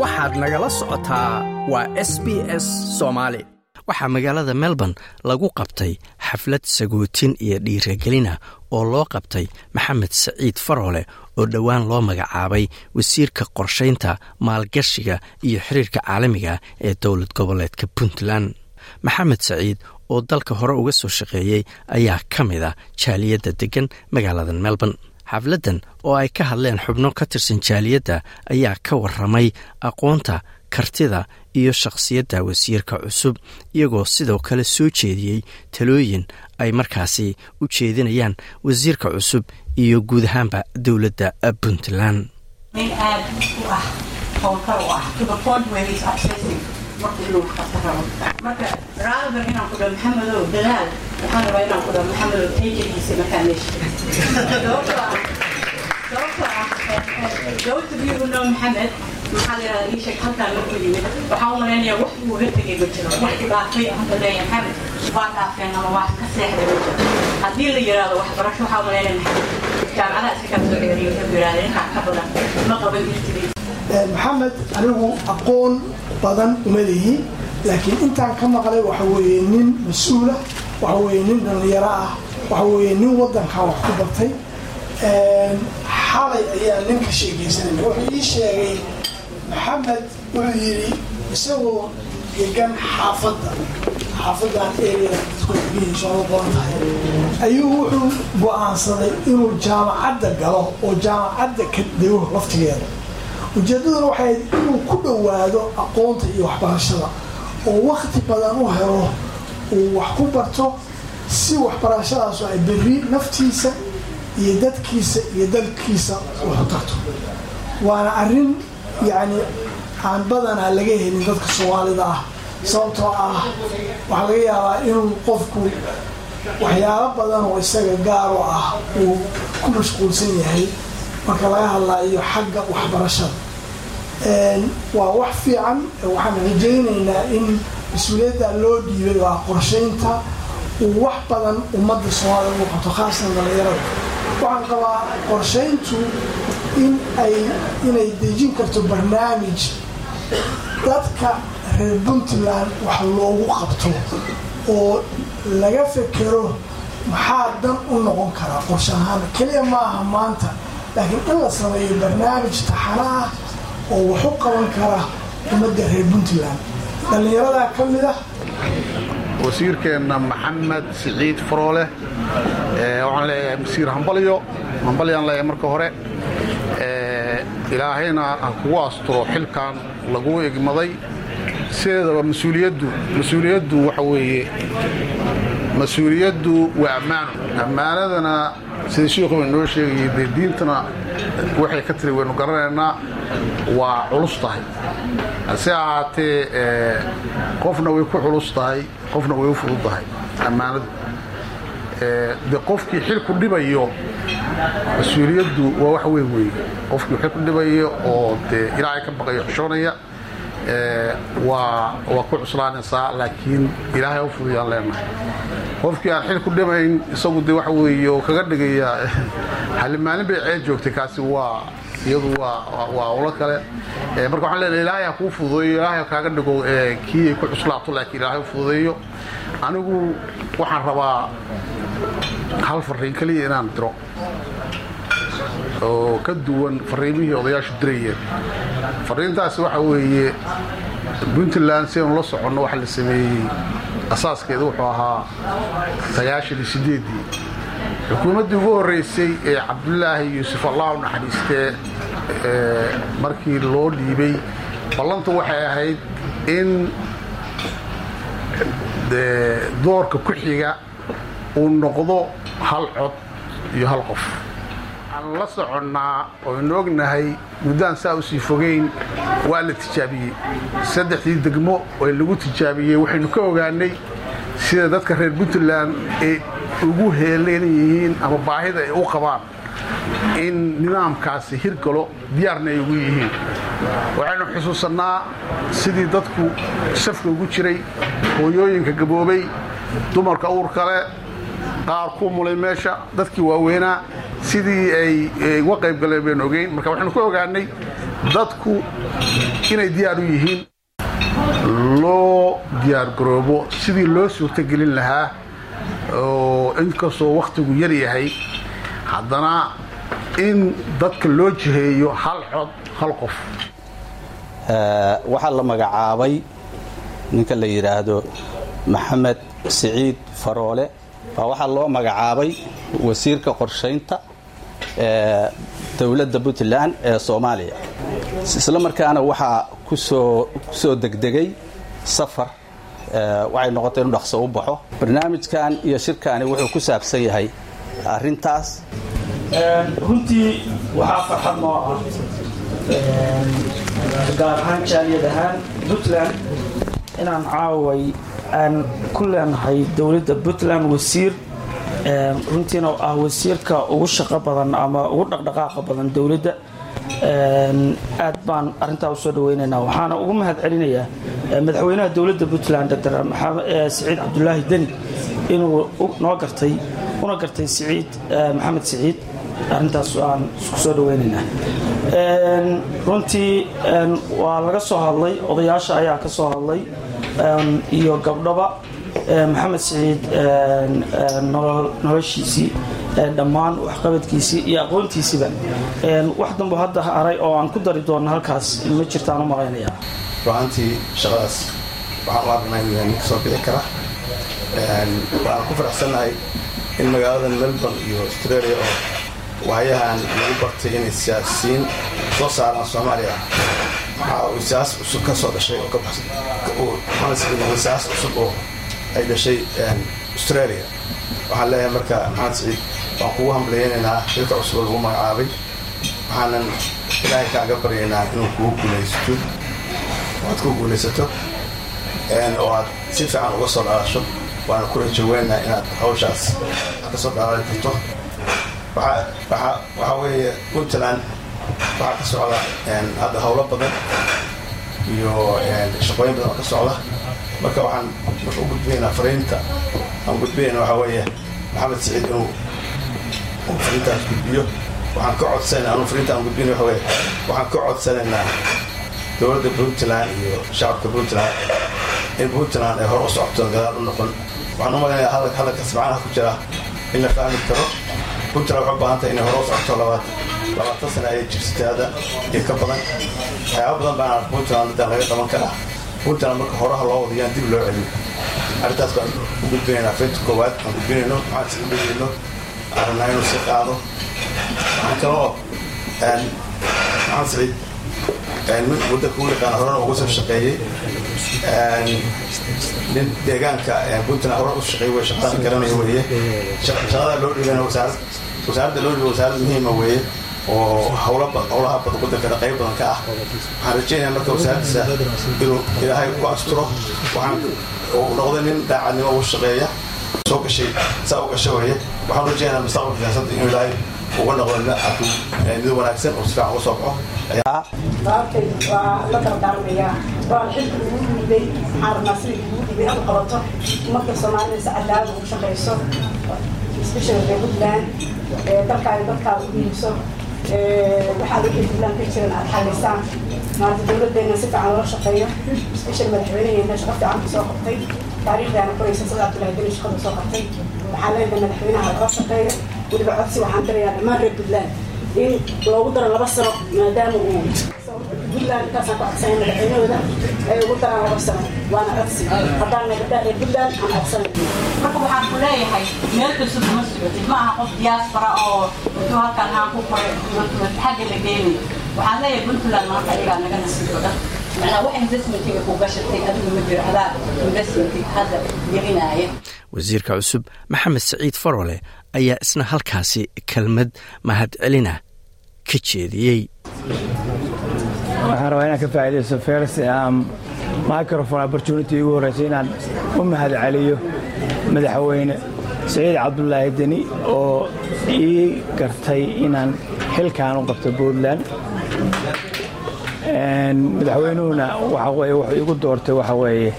waxaad nagala socotaa waa s b s soomaali waxaa magaalada melbourne lagu qabtay xaflad sagootin iyo dhiiragelina oo loo qabtay maxamed saciid faroole oo dhowaan loo magacaabay wasiirka qorshaynta maalgashiga iyo xiriirka caalamiga ee dowlad goboleedka puntland. Maxamed saciid oo dalka hore uga soo shaqeeyey ayaa ka mid a jaaliyadda deggan magaalada melbourne xafladdan oo ay ka hadleen xubno ka tirsan jaaliyadda ayaa ka warramay aqoonta kartida iyo shakhsiyadda wasiirka cusub iyagoo sidoo kale soo jeediyey talooyin ay markaasi u jeedinayaan wasiirka cusub iyo guud ahaanba dowladda puntland nin aad u ah howlkar u ah to the point where he's obsessive marka inuu qabta rabo marka rather inaan ku dhaho maxamedow dadaal waxaan rabaa inaan ku dhaho maxamedow tajagiisa markaa meesha sababtoo ah sababtoo ah those of you who know maxamed maxaa la yidhahdaa ii sheeg halkaan markuu yimid waxaan u malaynayaa wax uu uga tegay ma jiro wax ku dhaafay hadda leeyahay maxamed waa dhaafeen ama waa ka seexday ma jiro haddii la yidhaahdo waxbarasho waxaa u malaynaya maxamed jaamacadaha iska kala soo ceeriyo wuxuu yidhahdeen intaa ka badan? Ma qaban irtigiisa maxamed anigu aqoon badan uma lihi laakiin intaan ka maqlay waxa weeye nin mas'uulah waxa weeye nin dhallinyaro ah waxa weeye nin waddankaa wax ku bartay. Xalay ayaa nin ka sheegaysanaya wuxuu ii sheegay maxamed wuxuu yidhi isagoo degan xaafadda xaafadan badan tahay. Ayuu wuxuu go'aansaday inuu jaamacadda galo oo jaamacadda ka dego laftigeeda ujeeddaduna waxay inuu ku dhowaado aqoonta iyo waxbarashada. Oo wakti badan u helo uu wax ku barto si waxbarashadaasu ay berri naftiisa iyo dadkiisa iyo dalkiisa waxu tarto waana arrin yacni aan badanaa laga helin dadka soomaalida ah. Sababtoo ah waxaa laga yaabaa inuu qofku waxyaalo badan oo isaga gaaro ah uu ku mashquulsan yahay marka laga hadlaayo xagga waxbarashada waa wax fiican waxaan rajaynaynaa in mas'uuliyadda loo dhiibay waa qorshaynta uu wax badan ummadda soomaalida ugu qabto khaasatan dhallinyarada. Waxaan qabaa qorshayntu in ay inay dejin karto barnaamij dadka reer puntland wax loogu qabto oo laga fekero maxaa dan u noqon karaa qorshe ahaan. Keliya maaha maanta laakiin in la sameeyo barnaamij taxana ah oo wax u qaban kara ummadda reer puntland. Dhallinyaradaa ka mid ah. Wasiirkeenna maxamed siciid faroole waxaan leeyahay wasiir hambalyo hambalyaan leeyahay marka hore ilaahayna ha kugu asturo xilkan lagu egmaday sideedaba mas'uuliyaddu mas'uuliyaddu waxa weeye mas'uuliyaddu waa ammaano ammaanadana sida shiikhu inoo sheegayay dee diintana waxay ka tiri waynu garanaynaa waa culus tahay. Hase ahaatee qofna way ku culus tahay qofna way u fudud tahay ammaanadu de qofkii xilku dhibayo mas'uuliyaddu waa wax weyn weeye. Qofkii xilku dhibayo oo dee ilaahay ka baqayo xishoonaya waa ku cuslaanaysaa laakiin ilaahay u fuduyaan leenahay. Qofkii aan xil ku dhimayn isagu de waxa weeye oo kaga dhigaya hali maalin bay ceed joogtay kaasi waa iyadu waa ulo kale. Marka waxaan leenahay ilaahay ha kuu fududeeyo ilaahay ha kaaga dhigo kii ay ku cuslaato laakiin ilaahay u fududeeyo. Anigu waxaan rabaa hal fariin keliya inaan diro oo ka duwan fariimihii odayaashu dirayeen fariintaasi waxa weeye puntland si aynu la soconno waxa la sameeyey asaaskeeda wuxuu ahaa sagaashan iyo sideeddii xukuumaddii ugu horreysay ee cabdulaahi yuusuf allah u markii loo dhiibay ballantu waxay ahayd in doorka ku xiga uu noqdo hal cod iyo hal qof waxaan la soconnaa oynu ognahay muddaan saa u sii fogayn waa la tijaabiyey. Saddexdii degmo ee lagu tijaabiyey waxaynu ka ogaanay sida dadka reer puntland ay ugu heelan yihiin ama baahida ay u qabaan in nidaamkaasi hirgalo diyaarna ay ugu yihiin. Waxaynu xusuusannaa sidii dadku safka ugu jiray hooyooyinka gaboobay dumarka uurkale qaar ku mulay meesha dadkii waaweynaa sidii ay uga qayb galeen baynu ogeyn. Marka waxaynu ka ogaanay dadku inay diyaar u yihiin loo diyaargaroobo sidii loo suurtogelin lahaa oo inkastoo wakhtigu yar yahay haddana in dadka loo jiheeyo hal cod hal qof. Waxaa la magacaabay ninka la yidhaahdo maxamed siciid faroole baa waxaa loo magacaabay wasiirka qorshaynta ee dowladda puntland ee soomaaliya. Isla markaana waxaa ku soo ku soo degdegay safar waxay noqotay inu dhaqso u baxo. Barnaamijkan iyo shirkani wuxuu ku saabsan yahay arrintaas. Runtii waxaa farxad noo ah gaar ahaan jaaliyad ahaan puntland inaan caaway aan ku leenahay dowladda puntland wasiir runtiina ah wasiirka ugu shaqo badan ama ugu dhaqdhaqaaqa badan dowladda aad baan arintaa u soo dhaweynaynaa waxaana ugu mahad celinayaa madaxweynaha dowladda puntland dr. Siciid cabdulaahi deni inuu noo gartay una gartay siciid maxamed siciid arintaas aan isku soo dhaweynaynaa runtii waa laga soo hadlay odayaasha ayaa ka soo hadlay iyo gabdhaba maxamed siciid noloshiisii dhammaan waxqabadkiisii iyo aqoontiisiiba. Wax dambo hadda haray oo aan ku dari doonno halkaas ma jirtaan u malaynaya ruaantii shaqadaas waxaan u aragnaa inuu yahay nin ka soo bixi kara. Waxaan ku faraxsannahay in magaalada melbourne iyo australia oo waayahan lagu bartay inay siyaasiyiin soo saaraan soomaaliya waxaa uu siyaas cusub ka soo dhashay oo baxsan. Siyaas cusub oo ay dhashay australia. Waxaan leeyahay marka maxamed siciid waan kugu hambalyaynaynaa xilka cusub oo lagu magacaabay. Waxaanan ilaahay kaaga baryaynaa inuu kugu guulaysato. Aad ku guulaysato oo aad si fiican uga soo dhaalasho waana ku rajaweynaha inaad hawshaas ka soo dhaalaali karto waxaa weeye puntland waxaa ka socda hadda howlo badan iyo shaqooyin badan oo ka socda. Marka waxaan marka u gudbinaynaa fariinta. Aan gudbinayna waxaa weeye maxamed siciid inuu fariintaas gudbiyo. Waxaan ka codsanaynaa anuu fariinta aan gudbina waxa weye waxaan ka codsanaynaa dowladda puntland iyo shacabka puntland in puntland ay hor u socoto gadaal u noqon. Waxaan u malaynayaa hadalkaas macnaha ku jira in la fahmi karo. Puntland waxay u baahan tahay inay hor u socoto labaatan sana ayay jirsatay hadda iyo ka badan waxyaaba badan baana puntland hadda laga qaban karaa puntland marka horaha loo wadayaan dib loo celiyo arrintaas baan u gudbinaynaa faynta koowaad aan gudbinayno maxaan si udhegeyno aan rabnaa inuu si qaado waxaan kaloo maxamed siciid mudda kuu yaqaan horena uga soo shaqeeyey nin deegaanka puntland hore u shaqeey wey shaqadan garanaya weeye shaqada loo dhigana wasaarad wasaaradda loo dhigo wasaarad muhiima weeye oo howla howlaha badan wadankana qayb badan ka ah. Waxaan rajeynaya marka wasaaraddiisa inuu ilaahay ku asturo waxaan noqday nin daacadnimo ugu shaqeeya soo gashay saa u gasha weeye waxaan rajeynaya mustaqbalka siyaasadda inuu ilaahay uga noqdo mid wanaagsan oo si fiican uga soo baxo sababtay waa la dardaarmayaa waa xilka lagu dhiibay sidai lagu dhiibay aad qabato ummadda soomaalida si cadaalad ugu shaqayso especially reer puntland dalkaaga dadkaada u dhiibso waxaa wixii puntland ka jiran aad reer puntland in loogu daro laba sano maadaama uu puntland intaasaan ku codsanay madaxweynahooda ay ugu daraan laba sano waana codsi haddaan nagabdhaa reer puntland aan codsanay marka waxaan ku leeyahay meel cusub uma socotid ma aha qof diaspora oo intuu halkan haan ku koray xagga la geenay waxaan leeyahay puntland maanta ayagaa naga nasiibo dhan macnaa wax investmentiga ku gashatay adigu ma jiro adaa investmentig hadda gelinaaya wasiirka cusub maxamed saciid farole ayaa isna halkaasi kelmad mahadcelina ka jeediyey waxaan rabaa inaan ka faa'iidaysto first um, microphone opportunity ugu horreysay inaan u mahad celiyo madaxweyne saciid cabdulaahi deni oo ii gartay inaan xilkaan u qabto puntland. Madaxweynuhuna waxa weye wuxuu igu doortay waxa weeye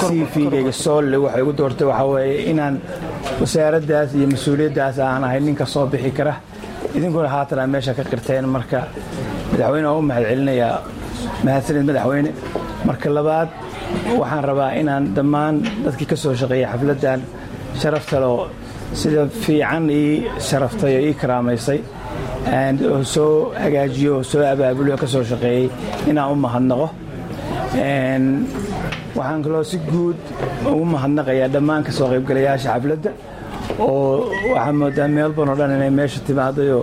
cv-gayga soolle wuxuu igu doortay waxa weeye inaan wasaaraddaas iyo mas'uuliyaddaas aan ahay ninka soo bixi kara. Idinkuna haatan meesha ka qirteen marka madaxweyne waan u mahad celinayaa mahadsanid madaxweyne. Marka labaad waxaan rabaa inaan dhammaan dadkii ka soo shaqeeyay xafladdan sharaftaloo sida fiican ii sharaftay oo ii karaamaysay oo soo hagaajiyo oo soo abaabuliyo ka soo shaqeeyey inaan u mahadnaqo. Waxaan kaloo si guud ugu mahadnaqayaa dhammaan ka soo qaybgalayaasha xafladda oo waxaa moodaa meelban oo dhan inay meesha timaadayoo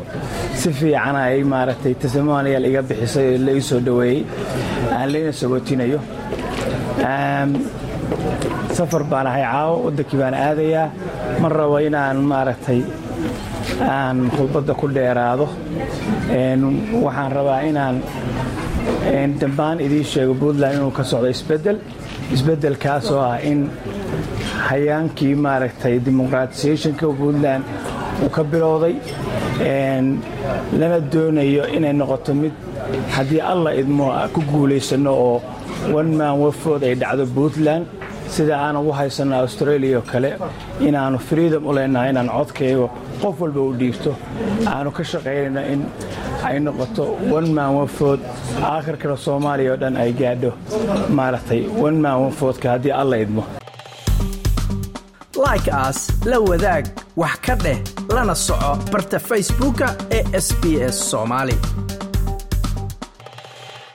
si fiicana ay maaragtay testimonial iga bixisay oo la ii soo dhoweeyey aan layna sagootinayo safar baan ahay caawo waddankii baan aadayaa. Ma rabo inaan maaragtay aan khudbadda ku dheeraado. Waxaan rabaa inaan dhammaan idiin sheego puntland inuu ka socdo isbeddel. Isbeddelkaas oo ah in hayaankii maaragtay dimuqraatisationka puntland uu ka bilowday lana doonayo inay noqoto mid haddii alla idmo ku guulaysanno oo one man wafood ay dhacdo puntland. Sida aan ugu haysanno australia oo kale inaannu freedom u leenahay inaan codkaygo qof walba u dhiibto. Aanu ka shaqaynayno in ay noqoto one man wafood aakhirkana soomaaliya oo dhan ay gaadho maaragtay one man wafoodka haddii alla idmo like aas la wadaag wax ka dheh lana soco barta facebooka ee sb s soomaali